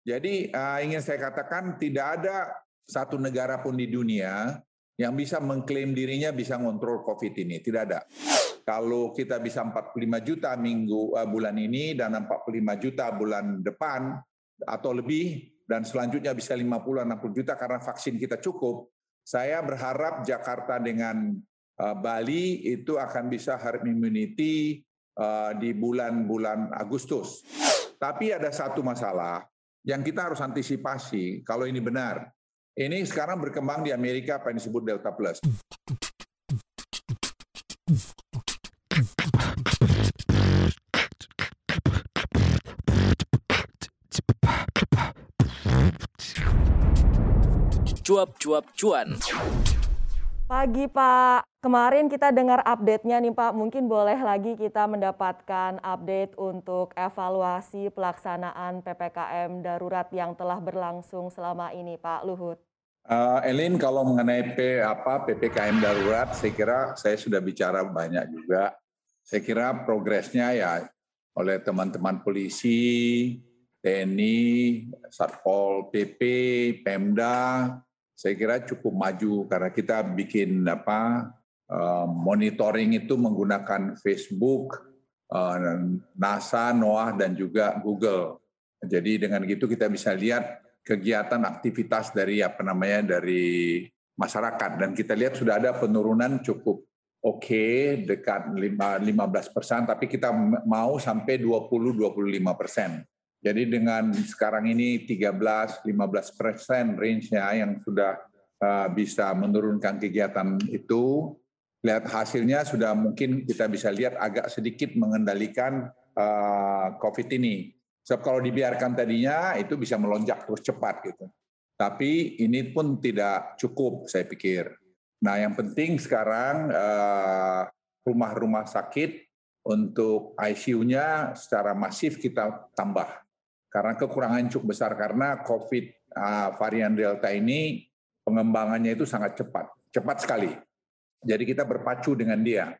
Jadi uh, ingin saya katakan tidak ada satu negara pun di dunia yang bisa mengklaim dirinya bisa ngontrol COVID ini. Tidak ada. Kalau kita bisa 45 juta minggu uh, bulan ini dan 45 juta bulan depan atau lebih dan selanjutnya bisa 50-60 juta karena vaksin kita cukup, saya berharap Jakarta dengan uh, Bali itu akan bisa herd immunity uh, di bulan-bulan Agustus. Tapi ada satu masalah yang kita harus antisipasi kalau ini benar. Ini sekarang berkembang di Amerika apa yang disebut Delta Plus. cuap-cuap cuan. Pagi Pak, kemarin kita dengar update-nya nih Pak, mungkin boleh lagi kita mendapatkan update untuk evaluasi pelaksanaan PPKM darurat yang telah berlangsung selama ini Pak Luhut. Uh, Elin, kalau mengenai P, apa, PPKM darurat, saya kira saya sudah bicara banyak juga. Saya kira progresnya ya oleh teman-teman polisi, TNI, Satpol PP, Pemda, saya kira cukup maju karena kita bikin apa uh, monitoring itu menggunakan Facebook, uh, NASA, NOAA dan juga Google. Jadi dengan gitu kita bisa lihat kegiatan aktivitas dari apa namanya dari masyarakat dan kita lihat sudah ada penurunan cukup oke okay, dekat 15 persen tapi kita mau sampai 20-25 persen. Jadi dengan sekarang ini 13-15 persen range-nya yang sudah uh, bisa menurunkan kegiatan itu, lihat hasilnya sudah mungkin kita bisa lihat agak sedikit mengendalikan uh, COVID ini. So, kalau dibiarkan tadinya itu bisa melonjak terus cepat gitu. Tapi ini pun tidak cukup saya pikir. Nah yang penting sekarang uh, rumah-rumah sakit untuk ICU-nya secara masif kita tambah karena kekurangan cukup besar karena COVID uh, varian Delta ini pengembangannya itu sangat cepat, cepat sekali. Jadi kita berpacu dengan dia.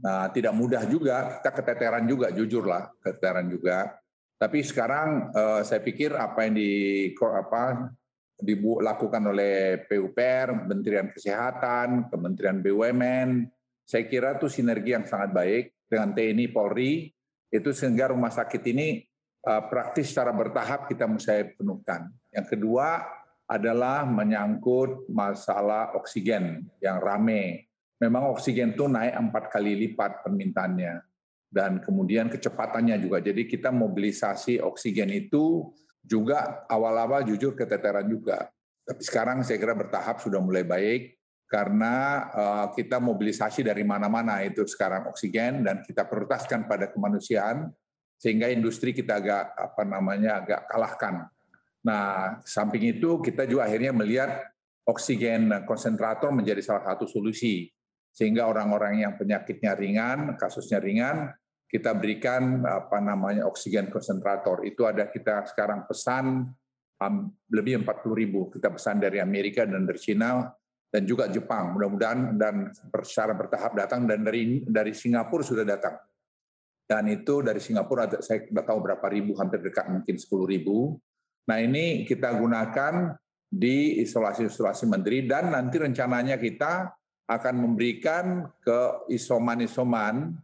Nah, tidak mudah juga, kita keteteran juga, jujurlah, keteteran juga. Tapi sekarang uh, saya pikir apa yang di apa dilakukan oleh PUPR, Kementerian Kesehatan, Kementerian BUMN, saya kira itu sinergi yang sangat baik dengan TNI Polri, itu sehingga rumah sakit ini Eh, praktis secara bertahap kita mesti penuhkan. Yang kedua adalah menyangkut masalah oksigen yang rame. Memang oksigen itu naik empat kali lipat permintaannya dan kemudian kecepatannya juga. Jadi kita mobilisasi oksigen itu juga awal-awal jujur keteteran juga. Tapi sekarang saya kira bertahap sudah mulai baik karena uh, kita mobilisasi dari mana-mana itu sekarang oksigen dan kita prioritaskan pada kemanusiaan sehingga industri kita agak apa namanya agak kalahkan. Nah, samping itu kita juga akhirnya melihat oksigen konsentrator menjadi salah satu solusi sehingga orang-orang yang penyakitnya ringan, kasusnya ringan, kita berikan apa namanya oksigen konsentrator. Itu ada kita sekarang pesan um, lebih 40 ribu. Kita pesan dari Amerika dan dari Cina dan juga Jepang. Mudah-mudahan dan secara bertahap datang dan dari dari Singapura sudah datang dan itu dari Singapura saya tidak tahu berapa ribu, hampir dekat mungkin 10 ribu. Nah ini kita gunakan di isolasi-isolasi menteri dan nanti rencananya kita akan memberikan ke isoman-isoman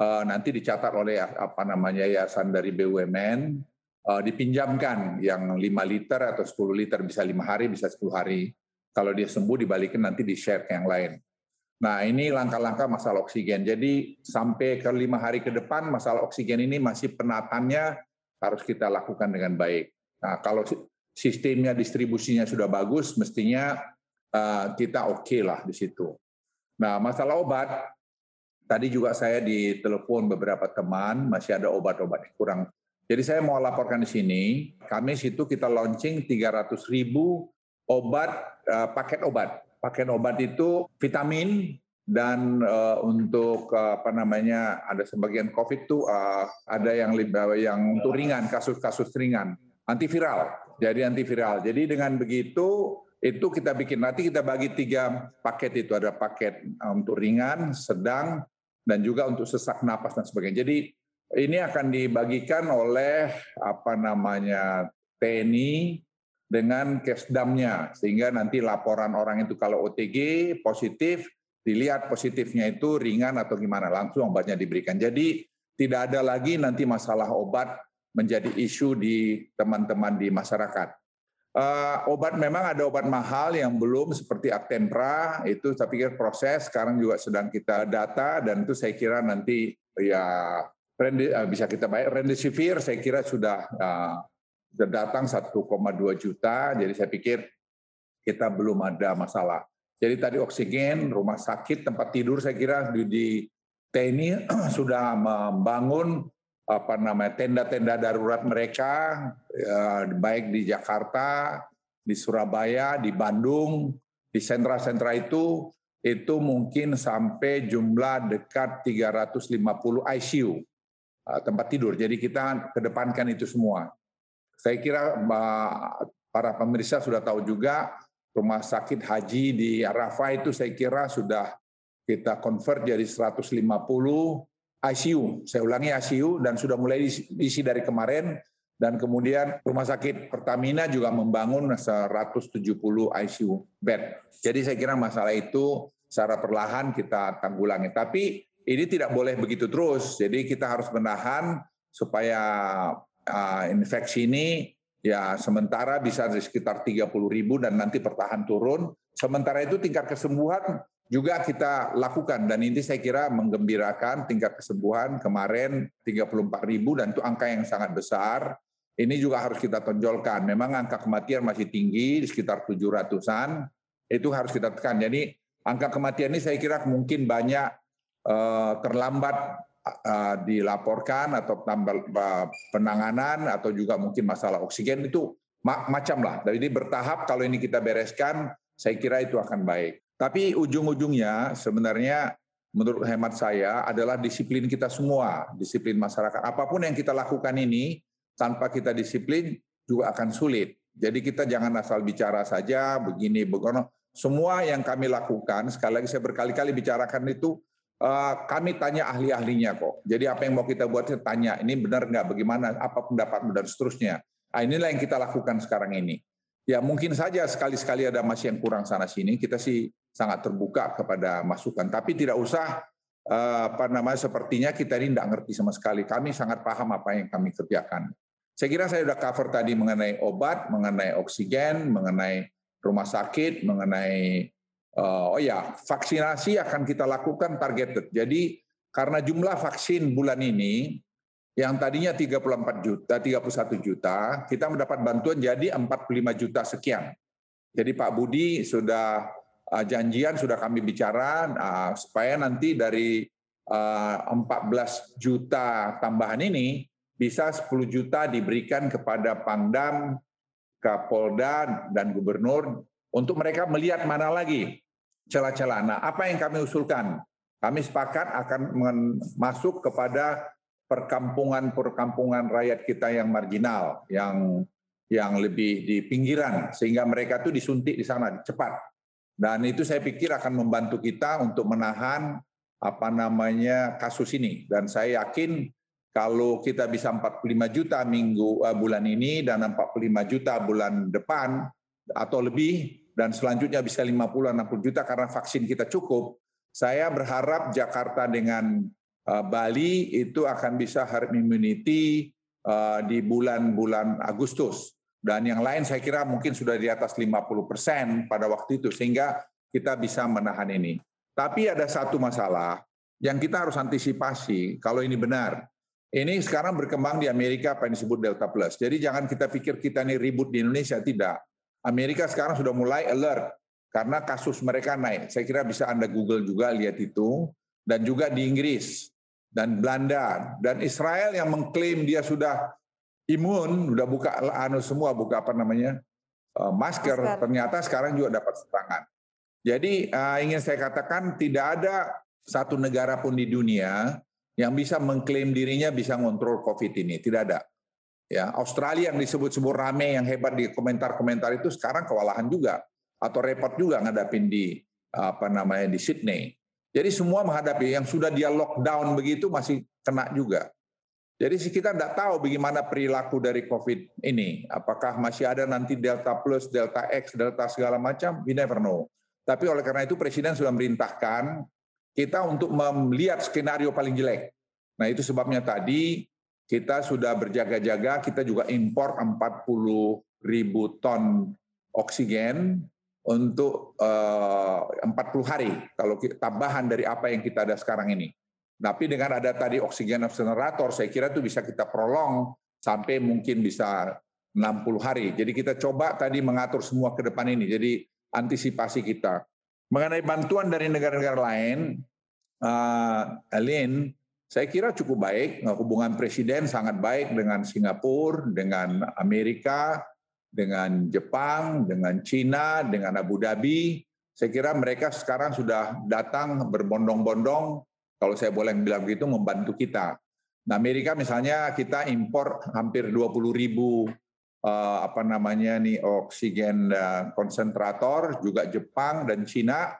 uh, nanti dicatat oleh apa namanya yayasan dari BUMN uh, dipinjamkan yang 5 liter atau 10 liter bisa lima hari bisa 10 hari. Kalau dia sembuh dibalikin nanti di share ke yang lain. Nah ini langkah-langkah masalah oksigen. Jadi sampai ke lima hari ke depan masalah oksigen ini masih penatannya harus kita lakukan dengan baik. Nah kalau sistemnya distribusinya sudah bagus, mestinya uh, kita oke okay lah di situ. Nah masalah obat, tadi juga saya ditelepon beberapa teman masih ada obat-obat yang kurang. Jadi saya mau laporkan di sini, kami situ kita launching 300 ribu obat, uh, paket obat paket obat itu vitamin dan uh, untuk uh, apa namanya ada sebagian COVID tuh uh, ada yang yang untuk ringan kasus-kasus ringan. Antiviral jadi antiviral. Jadi dengan begitu itu kita bikin. Nanti kita bagi tiga paket itu. Ada paket untuk ringan sedang dan juga untuk sesak napas dan sebagainya. Jadi ini akan dibagikan oleh apa namanya TNI dengan kesdamnya sehingga nanti laporan orang itu kalau OTG positif dilihat positifnya itu ringan atau gimana langsung obatnya diberikan. Jadi tidak ada lagi nanti masalah obat menjadi isu di teman-teman di masyarakat. Uh, obat memang ada obat mahal yang belum seperti Actempra itu saya pikir proses sekarang juga sedang kita data dan itu saya kira nanti ya eh, bisa kita bayar remdesivir saya kira sudah uh, datang 1,2 juta jadi saya pikir kita belum ada masalah. Jadi tadi oksigen, rumah sakit, tempat tidur saya kira di, di TNI sudah membangun apa namanya tenda-tenda darurat mereka ya, baik di Jakarta, di Surabaya, di Bandung, di sentra-sentra itu itu mungkin sampai jumlah dekat 350 ICU eh, tempat tidur. Jadi kita kedepankan itu semua. Saya kira para pemirsa sudah tahu juga rumah sakit haji di Arafah itu saya kira sudah kita convert jadi 150 ICU. Saya ulangi ICU dan sudah mulai diisi dari kemarin dan kemudian rumah sakit Pertamina juga membangun 170 ICU bed. Jadi saya kira masalah itu secara perlahan kita tanggulangi. Tapi ini tidak boleh begitu terus. Jadi kita harus menahan supaya infeksi ini ya sementara bisa di sekitar 30 ribu dan nanti pertahan turun. Sementara itu tingkat kesembuhan juga kita lakukan dan ini saya kira menggembirakan tingkat kesembuhan kemarin 34 ribu dan itu angka yang sangat besar. Ini juga harus kita tonjolkan. Memang angka kematian masih tinggi di sekitar 700-an. Itu harus kita tekan. Jadi angka kematian ini saya kira mungkin banyak uh, terlambat dilaporkan atau tambah penanganan atau juga mungkin masalah oksigen itu macam lah. Jadi bertahap kalau ini kita bereskan, saya kira itu akan baik. Tapi ujung-ujungnya sebenarnya menurut hemat saya adalah disiplin kita semua, disiplin masyarakat. Apa pun yang kita lakukan ini tanpa kita disiplin juga akan sulit. Jadi kita jangan asal bicara saja begini begono. Semua yang kami lakukan, sekali lagi saya berkali-kali bicarakan itu, eh, kami tanya ahli-ahlinya kok. Jadi apa yang mau kita buat, saya tanya, ini benar nggak, bagaimana, apa pendapatmu, dan seterusnya. Nah, inilah yang kita lakukan sekarang ini. Ya mungkin saja sekali-sekali ada masih yang kurang sana sini, kita sih sangat terbuka kepada masukan. Tapi tidak usah eh, apa namanya sepertinya kita ini tidak ngerti sama sekali. Kami sangat paham apa yang kami kerjakan. Saya kira saya sudah cover tadi mengenai obat, mengenai oksigen, mengenai rumah sakit, mengenai uh, oh ya vaksinasi akan kita lakukan targeted. Jadi karena jumlah vaksin bulan ini yang tadinya 34 juta, 31 juta, kita mendapat bantuan jadi 45 juta sekian. Jadi Pak Budi sudah uh, janjian sudah kami bicara uh, supaya nanti dari uh, 14 juta tambahan ini bisa 10 juta diberikan kepada Pangdam, Kapolda dan Gubernur untuk mereka melihat mana lagi celah-celah. Nah, apa yang kami usulkan? Kami sepakat akan masuk kepada perkampungan-perkampungan rakyat kita yang marginal, yang yang lebih di pinggiran, sehingga mereka itu disuntik di sana cepat. Dan itu saya pikir akan membantu kita untuk menahan apa namanya kasus ini. Dan saya yakin kalau kita bisa 45 juta minggu uh, bulan ini dan 45 juta bulan depan atau lebih dan selanjutnya bisa 50 60 juta karena vaksin kita cukup, saya berharap Jakarta dengan uh, Bali itu akan bisa herd immunity uh, di bulan-bulan Agustus dan yang lain saya kira mungkin sudah di atas 50 persen pada waktu itu sehingga kita bisa menahan ini. Tapi ada satu masalah yang kita harus antisipasi kalau ini benar. Ini sekarang berkembang di Amerika apa yang disebut Delta Plus. Jadi jangan kita pikir kita ini ribut di Indonesia, tidak. Amerika sekarang sudah mulai alert karena kasus mereka naik. Saya kira bisa Anda Google juga lihat itu. Dan juga di Inggris dan Belanda dan Israel yang mengklaim dia sudah imun, udah buka anu semua, buka apa namanya uh, masker, masker, ternyata sekarang juga dapat serangan. Jadi uh, ingin saya katakan tidak ada satu negara pun di dunia yang bisa mengklaim dirinya bisa ngontrol COVID ini, tidak ada. Ya, Australia yang disebut-sebut rame yang hebat di komentar-komentar itu sekarang kewalahan juga atau repot juga ngadapin di apa namanya di Sydney. Jadi semua menghadapi yang sudah dia lockdown begitu masih kena juga. Jadi kita tidak tahu bagaimana perilaku dari COVID ini. Apakah masih ada nanti Delta Plus, Delta X, Delta segala macam, we never know. Tapi oleh karena itu Presiden sudah merintahkan kita untuk melihat skenario paling jelek. Nah itu sebabnya tadi kita sudah berjaga-jaga, kita juga impor 40 ribu ton oksigen untuk uh, eh, 40 hari kalau tambahan dari apa yang kita ada sekarang ini. Tapi dengan ada tadi oksigen generator, saya kira itu bisa kita prolong sampai mungkin bisa 60 hari. Jadi kita coba tadi mengatur semua ke depan ini. Jadi antisipasi kita. Mengenai bantuan dari negara-negara lain, uh, saya kira cukup baik. Hubungan presiden sangat baik dengan Singapura, dengan Amerika, dengan Jepang, dengan Cina, dengan Abu Dhabi. Saya kira mereka sekarang sudah datang berbondong-bondong kalau saya boleh bilang begitu membantu kita. Nah, Amerika misalnya kita impor hampir 20 ribu uh, apa namanya nih oksigen uh, konsentrator, juga Jepang dan Cina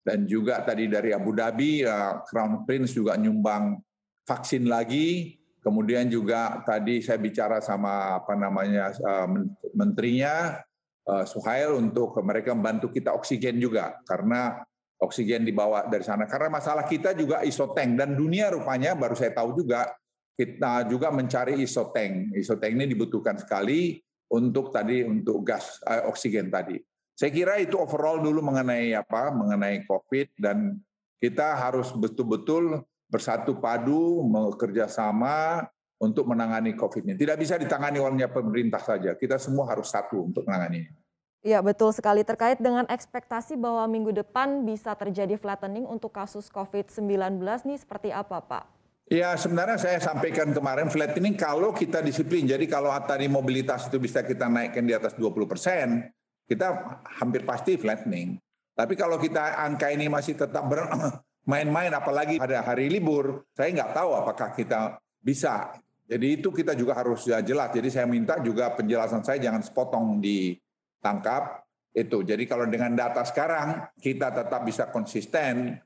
dan juga tadi dari Abu Dhabi uh, Crown Prince juga nyumbang vaksin lagi. Kemudian juga tadi saya bicara sama apa namanya uh, menterinya uh, Suhail untuk mereka membantu kita oksigen juga karena oksigen dibawa dari sana. Karena masalah kita juga isotank dan dunia rupanya baru saya tahu juga kita juga mencari isotank. Isotank ini dibutuhkan sekali untuk tadi untuk gas eh, oksigen tadi. Saya kira itu overall dulu mengenai apa mengenai COVID dan kita harus betul-betul bersatu padu bekerja sama untuk menangani COVID ini. Tidak bisa ditangani oleh pemerintah saja. Kita semua harus satu untuk menangani. Ya betul sekali terkait dengan ekspektasi bahwa minggu depan bisa terjadi flattening untuk kasus COVID-19 nih seperti apa Pak? Ya sebenarnya saya sampaikan kemarin flattening kalau kita disiplin. Jadi kalau tadi mobilitas itu bisa kita naikkan di atas 20 persen, kita hampir pasti flattening. Tapi kalau kita angka ini masih tetap bermain-main apalagi pada hari libur, saya nggak tahu apakah kita bisa. Jadi itu kita juga harus jelas. Jadi saya minta juga penjelasan saya jangan sepotong di tangkap itu. Jadi kalau dengan data sekarang kita tetap bisa konsisten,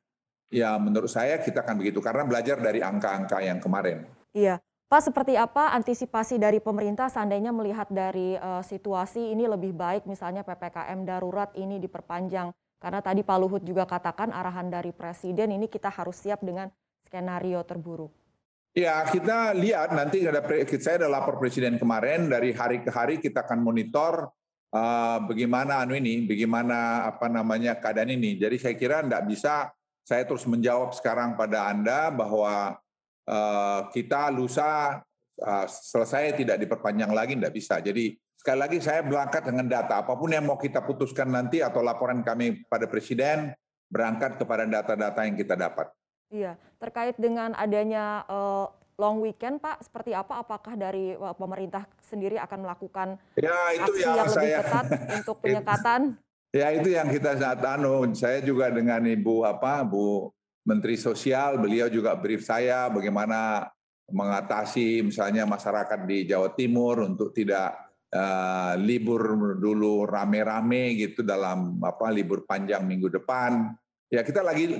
ya menurut saya kita akan begitu karena belajar dari angka-angka yang kemarin. Iya. Pak, seperti apa antisipasi dari pemerintah seandainya melihat dari uh, situasi ini lebih baik misalnya PPKM darurat ini diperpanjang? Karena tadi Pak Luhut juga katakan arahan dari Presiden ini kita harus siap dengan skenario terburuk. Ya, kita lihat nanti ada saya ada lapor Presiden kemarin dari hari ke hari kita akan monitor uh, bagaimana anu ini, bagaimana apa namanya keadaan ini. Jadi saya kira tidak bisa saya terus menjawab sekarang pada Anda bahwa uh, kita lusa uh, selesai tidak diperpanjang lagi, tidak bisa. Jadi sekali lagi saya berangkat dengan data. Apa pun yang mau kita putuskan nanti atau laporan kami pada Presiden, berangkat kepada data-data yang kita dapat. Iya, terkait dengan adanya uh, long weekend Pak seperti apa? Apakah dari pemerintah sendiri akan melakukan ya, itu aksi yang, yang lebih saya, ketat untuk penyekatan? Ya itu yang kita saat anu. Saya juga dengan Ibu apa Bu Menteri Sosial, beliau juga brief saya bagaimana mengatasi misalnya masyarakat di Jawa Timur untuk tidak uh, libur dulu rame-rame gitu dalam apa libur panjang minggu depan. Ya kita lagi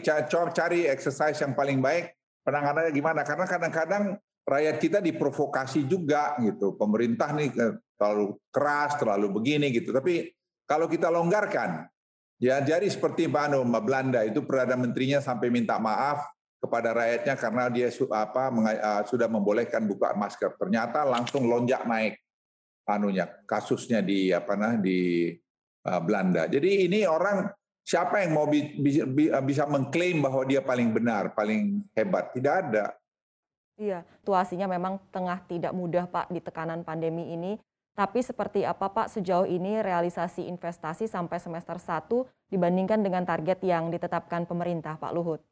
cari exercise yang paling baik penanganannya gimana? Karena kadang-kadang rakyat kita diprovokasi juga gitu. Pemerintah nih eh, terlalu keras, terlalu begini gitu. Tapi kalau kita longgarkan, ya jadi seperti Bano Belanda itu perdana menterinya sampai minta maaf kepada rakyatnya karena dia apa eh, sudah membolehkan buka masker. Ternyata langsung lonjak naik anunya kasusnya di apa nah di uh, Belanda. Jadi ini orang Siapa yang mau bisa mengklaim bahwa dia paling benar, paling hebat? Tidak ada. Iya, situasinya memang tengah tidak mudah Pak di tekanan pandemi ini. Tapi seperti apa Pak sejauh ini realisasi investasi sampai semester 1 dibandingkan dengan target yang ditetapkan pemerintah Pak Luhut?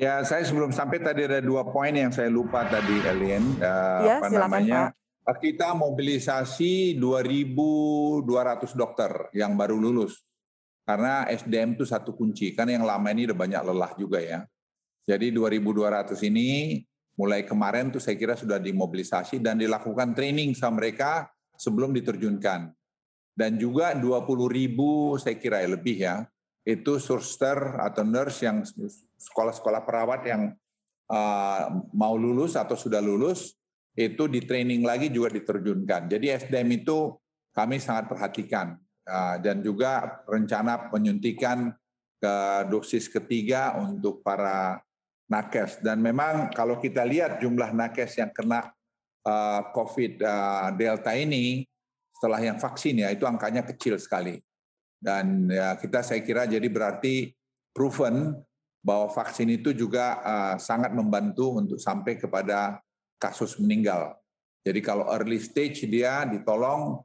Ya, saya sebelum sampai tadi ada dua poin yang saya lupa tadi, Alien. Uh, ya, apa silakan, namanya? Pak. Kita mobilisasi 2.200 dokter yang baru lulus karena SDM itu satu kunci. Kan yang lama ini udah banyak lelah juga ya. Jadi 2.200 ini mulai kemarin tuh saya kira sudah dimobilisasi dan dilakukan training sama mereka sebelum diterjunkan. Dan juga 20 ribu saya kira ya lebih ya, itu surster atau nurse yang sekolah-sekolah perawat yang uh, mau lulus atau sudah lulus, itu di training lagi juga diterjunkan. Jadi SDM itu kami sangat perhatikan. Uh, dan juga rencana penyuntikan ke dosis ketiga untuk para nakes. Dan memang kalau kita lihat jumlah nakes yang kena uh, COVID uh, Delta ini setelah yang vaksin ya itu angkanya kecil sekali. Dan ya, kita saya kira jadi berarti proven bahwa vaksin itu juga sangat membantu untuk sampai kepada kasus meninggal. Jadi kalau early stage dia ditolong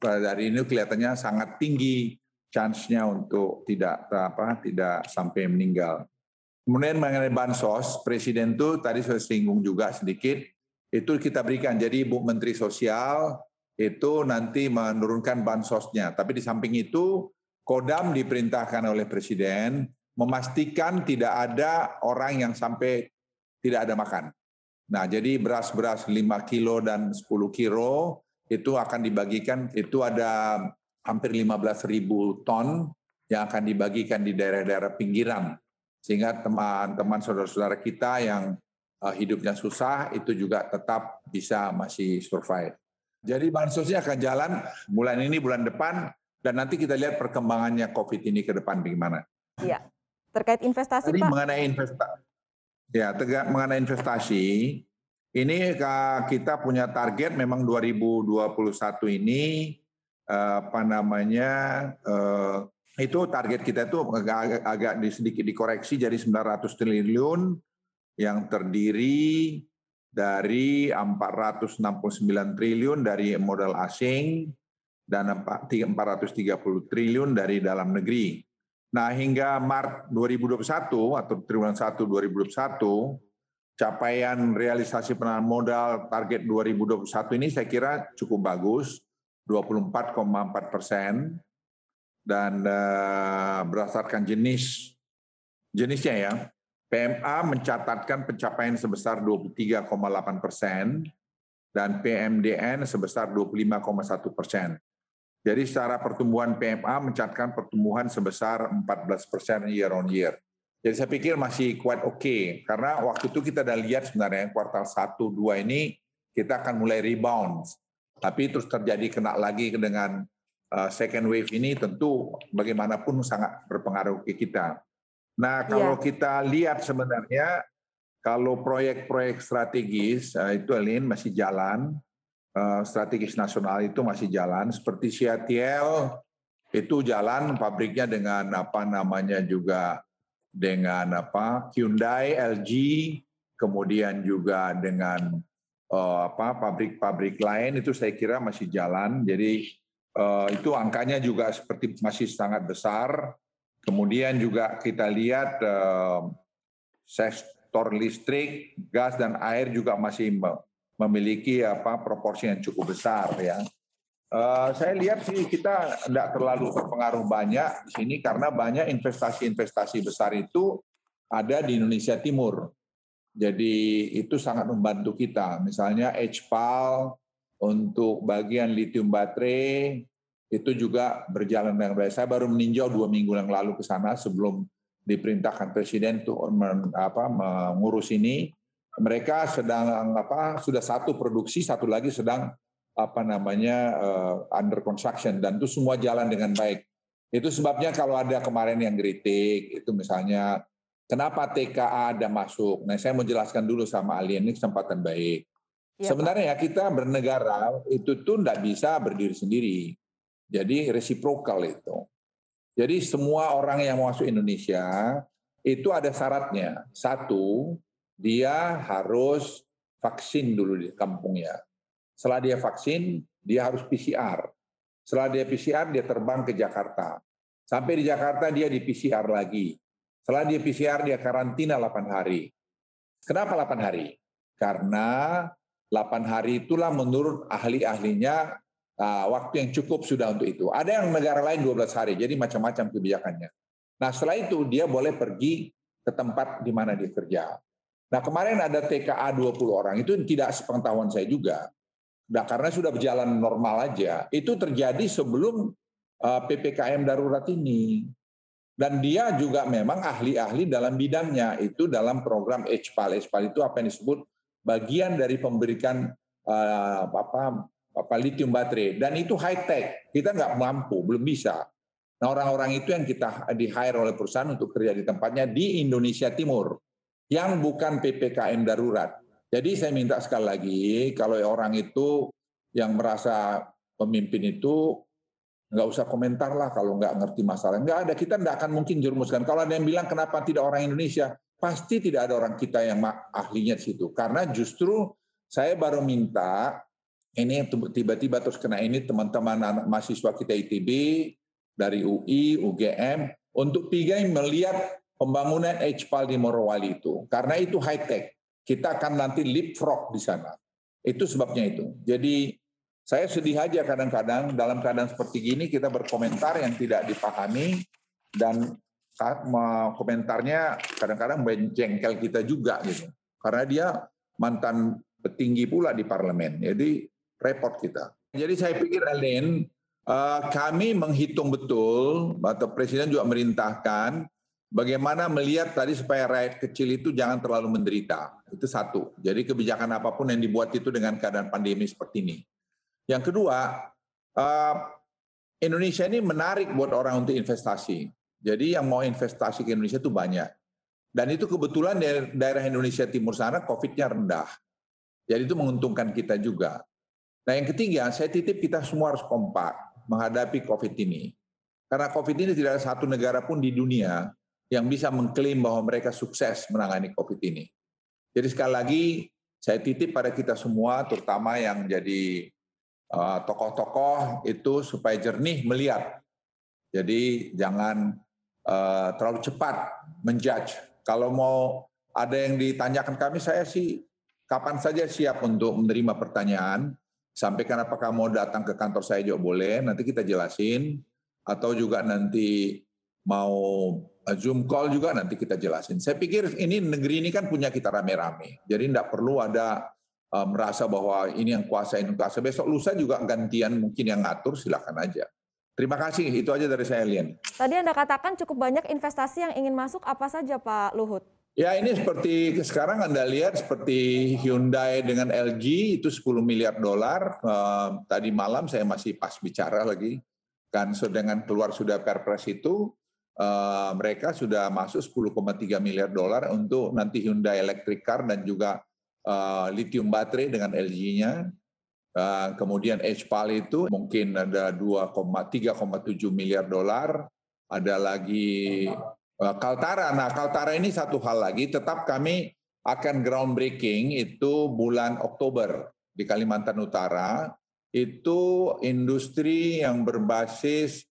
dari ini kelihatannya sangat tinggi chance-nya untuk tidak apa tidak sampai meninggal. Kemudian mengenai bansos, Presiden itu tadi sudah singgung juga sedikit, itu kita berikan. Jadi Bu Menteri Sosial itu nanti menurunkan bansosnya. Tapi di samping itu, Kodam diperintahkan oleh Presiden memastikan tidak ada orang yang sampai tidak ada makan. Nah, jadi beras-beras 5 kilo dan 10 kilo itu akan dibagikan, itu ada hampir 15 ribu ton yang akan dibagikan di daerah-daerah pinggiran. Sehingga teman-teman saudara-saudara kita yang eh, hidupnya susah itu juga tetap bisa masih survive. Jadi bansosnya akan jalan bulan ini, bulan depan, dan nanti kita lihat perkembangannya COVID ini ke depan bagaimana. Iya. Terkait investasi, Tadi Pak? mengenai investasi. Ya, tegak mengenai investasi, ini kita punya target memang 2021 ini eh, apa namanya eh, itu target kita itu agak, agak sedikit dikoreksi jadi 900 triliun yang terdiri dari 469 triliun dari modal asing dan 430 triliun dari dalam negeri. Nah, hingga Maret 2021 atau triwulan 1 2021, capaian realisasi penanaman modal target 2021 ini saya kira cukup bagus, 24,4 persen, dan uh, berdasarkan jenis jenisnya ya, PMA mencatatkan pencapaian sebesar 23,8 persen dan PMDN sebesar 25,1 persen. Jadi secara pertumbuhan PMA mencatatkan pertumbuhan sebesar 14 persen year on year. Jadi saya pikir masih quite oke okay. karena waktu itu kita sudah lihat sebenarnya kuartal 1 2 ini kita akan mulai rebound. Tapi terus terjadi kena lagi dengan uh, second wave ini tentu bagaimanapun sangat berpengaruh ke kita. Nah, kalau yeah. kita lihat sebenarnya kalau proyek-proyek strategis uh, itu Elin masih jalan Eh, strategis nasional itu masih jalan seperti CATL itu jalan pabriknya dengan apa namanya juga dengan apa Hyundai, LG, kemudian juga dengan uh, apa pabrik-pabrik lain itu saya kira masih jalan. Jadi uh, itu angkanya juga seperti masih sangat besar. Kemudian juga kita lihat uh, sektor listrik, gas dan air juga masih memiliki apa proporsi yang cukup besar ya. Uh, saya lihat sih kita tidak terlalu terpengaruh banyak di sini karena banyak investasi-investasi besar itu ada di Indonesia Timur. Jadi itu sangat membantu kita. Misalnya HPAL untuk bagian lithium baterai itu juga berjalan dengan baik. Saya baru meninjau dua minggu yang lalu ke sana sebelum diperintahkan Presiden untuk mengurus ini mereka sedang apa sudah satu produksi satu lagi sedang apa namanya uh, under construction. Dan itu semua jalan dengan baik. Itu sebabnya kalau ada kemarin yang kritik itu misalnya kenapa TKA ada masuk? Nah saya mau jelaskan dulu sama alien ini kesempatan baik. Ya, sebenarnya Pak. kita bernegara itu tuh tidak bisa berdiri sendiri. Jadi resiprokal itu. Jadi semua orang yang masuk Indonesia itu ada syaratnya. Satu dia harus vaksin dulu di kampungnya. Setelah dia vaksin, dia harus PCR. Setelah dia PCR, dia terbang ke Jakarta. Sampai di Jakarta, dia di PCR lagi. Setelah dia PCR, dia karantina 8 hari. Kenapa 8 hari? Karena 8 hari itulah menurut ahli-ahlinya uh, waktu yang cukup sudah untuk itu. Ada yang negara lain 12 hari, jadi macam-macam kebijakannya. Nah setelah itu dia boleh pergi ke tempat di mana dia kerja. Nah kemarin ada TKA 20 orang, itu tidak sepengetahuan saya juga. Nah karena sudah berjalan normal aja, itu terjadi sebelum uh, PPKM darurat ini. Dan dia juga memang ahli-ahli dalam bidangnya, itu dalam program HPAL. HPAL itu apa yang disebut bagian dari pemberikan uh, apa apa lithium baterai dan itu high tech kita nggak mampu belum bisa nah orang-orang itu yang kita di hire oleh perusahaan untuk kerja di tempatnya di Indonesia Timur yang bukan ppkm darurat jadi saya minta sekali lagi kalau orang itu yang merasa pemimpin itu nggak usah komentar lah kalau nggak ngerti masalah. Nggak ada, kita nggak akan mungkin jerumuskan. Kalau ada yang bilang kenapa tidak orang Indonesia, pasti tidak ada orang kita yang ahlinya di situ. Karena justru saya baru minta, ini tiba-tiba terus kena ini teman-teman anak mahasiswa kita ITB, dari UI, UGM, untuk pergi melihat pembangunan HPAL di Morowali itu. Karena itu high-tech. Kita akan nanti leapfrog di sana. Itu sebabnya itu. Jadi saya sedih aja kadang-kadang dalam keadaan seperti gini kita berkomentar yang tidak dipahami dan komentarnya kadang-kadang menjengkel kita juga gitu. Karena dia mantan petinggi pula di parlemen. Jadi repot kita. Jadi saya pikir Alen, eh, kami menghitung betul atau presiden juga merintahkan bagaimana melihat tadi supaya rakyat kecil itu jangan terlalu menderita. Itu satu. Jadi kebijakan apa pun yang dibuat itu dengan keadaan pandemi seperti ini. Yang kedua, uh, Indonesia ini menarik buat orang untuk investasi. Jadi yang mau investasi ke Indonesia itu banyak. Dan itu kebetulan daerah Indonesia Timur sana COVID-nya rendah. Jadi itu menguntungkan kita juga. Nah yang ketiga, saya titip kita semua harus kompak menghadapi COVID ini. Karena COVID ini tidak ada satu negara pun di dunia yang bisa mengklaim bahwa mereka sukses menangani COVID ini. Jadi sekali lagi, saya titip pada kita semua, terutama yang jadi Eh, tokoh-tokoh itu supaya jernih melihat. Jadi jangan uh, terlalu cepat menjudge. Kalau mau ada yang ditanyakan kami, saya sih kapan saja siap untuk menerima pertanyaan. Sampaikan apakah mau datang ke kantor saya juga boleh, nanti kita jelasin. Atau juga nanti mau eh, Zoom call juga nanti kita jelasin. Saya pikir ini negeri ini kan punya kita rame-rame. Jadi tidak perlu ada uh, merasa bahwa ini yang kuasa ini kuasa besok lusa juga gantian mungkin yang ngatur silakan aja. Terima kasih itu aja dari saya Lian. Tadi Anda katakan cukup banyak investasi yang ingin masuk apa saja Pak Luhut? Ya ini seperti sekarang Anda lihat seperti Hyundai dengan LG itu 10 miliar dolar. Uh, tadi malam saya masih pas bicara lagi kan dengan keluar sudah Perpres itu uh, mereka sudah masuk 10,3 miliar dolar untuk nanti Hyundai electric car dan juga uh, lithium baterai dengan LG-nya. Uh, kemudian HPAL itu mungkin ada 2,3,7 miliar dolar. Ada lagi Kaltara. Nah, Kaltara ini satu hal lagi, tetap kami akan groundbreaking itu bulan Oktober di Kalimantan Utara. Itu industri yang berbasis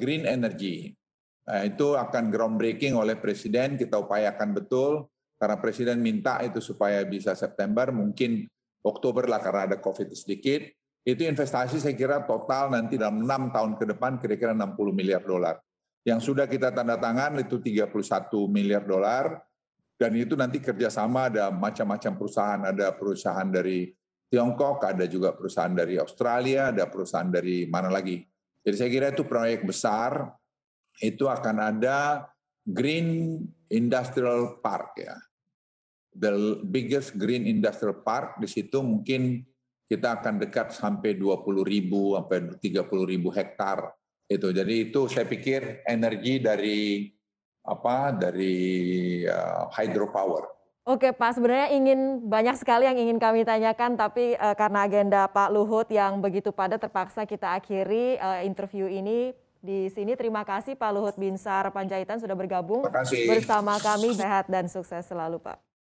green energy. Nah, itu akan groundbreaking oleh Presiden, kita upayakan betul karena Presiden minta itu supaya bisa September, mungkin Oktober lah karena ada COVID sedikit. Itu investasi saya kira total nanti dalam enam tahun ke depan kira-kira 60 miliar dolar. Yang sudah kita tanda tangan itu 31 miliar dolar, dan itu nanti kerjasama ada macam-macam perusahaan, ada perusahaan dari Tiongkok, ada juga perusahaan dari Australia, ada perusahaan dari mana lagi. Jadi saya kira itu proyek besar, itu akan ada Green Industrial Park ya the biggest green industrial park di situ mungkin kita akan dekat sampai 20 ribu sampai 30 ribu hektar itu. Jadi itu saya pikir energi dari apa dari uh, hydropower. Oke Pak, sebenarnya ingin banyak sekali yang ingin kami tanyakan, tapi uh, karena agenda Pak Luhut yang begitu padat terpaksa kita akhiri uh, interview ini di sini. Terima kasih Pak Luhut Binsar Panjaitan sudah bergabung bersama kami. Sehat dan sukses selalu Pak.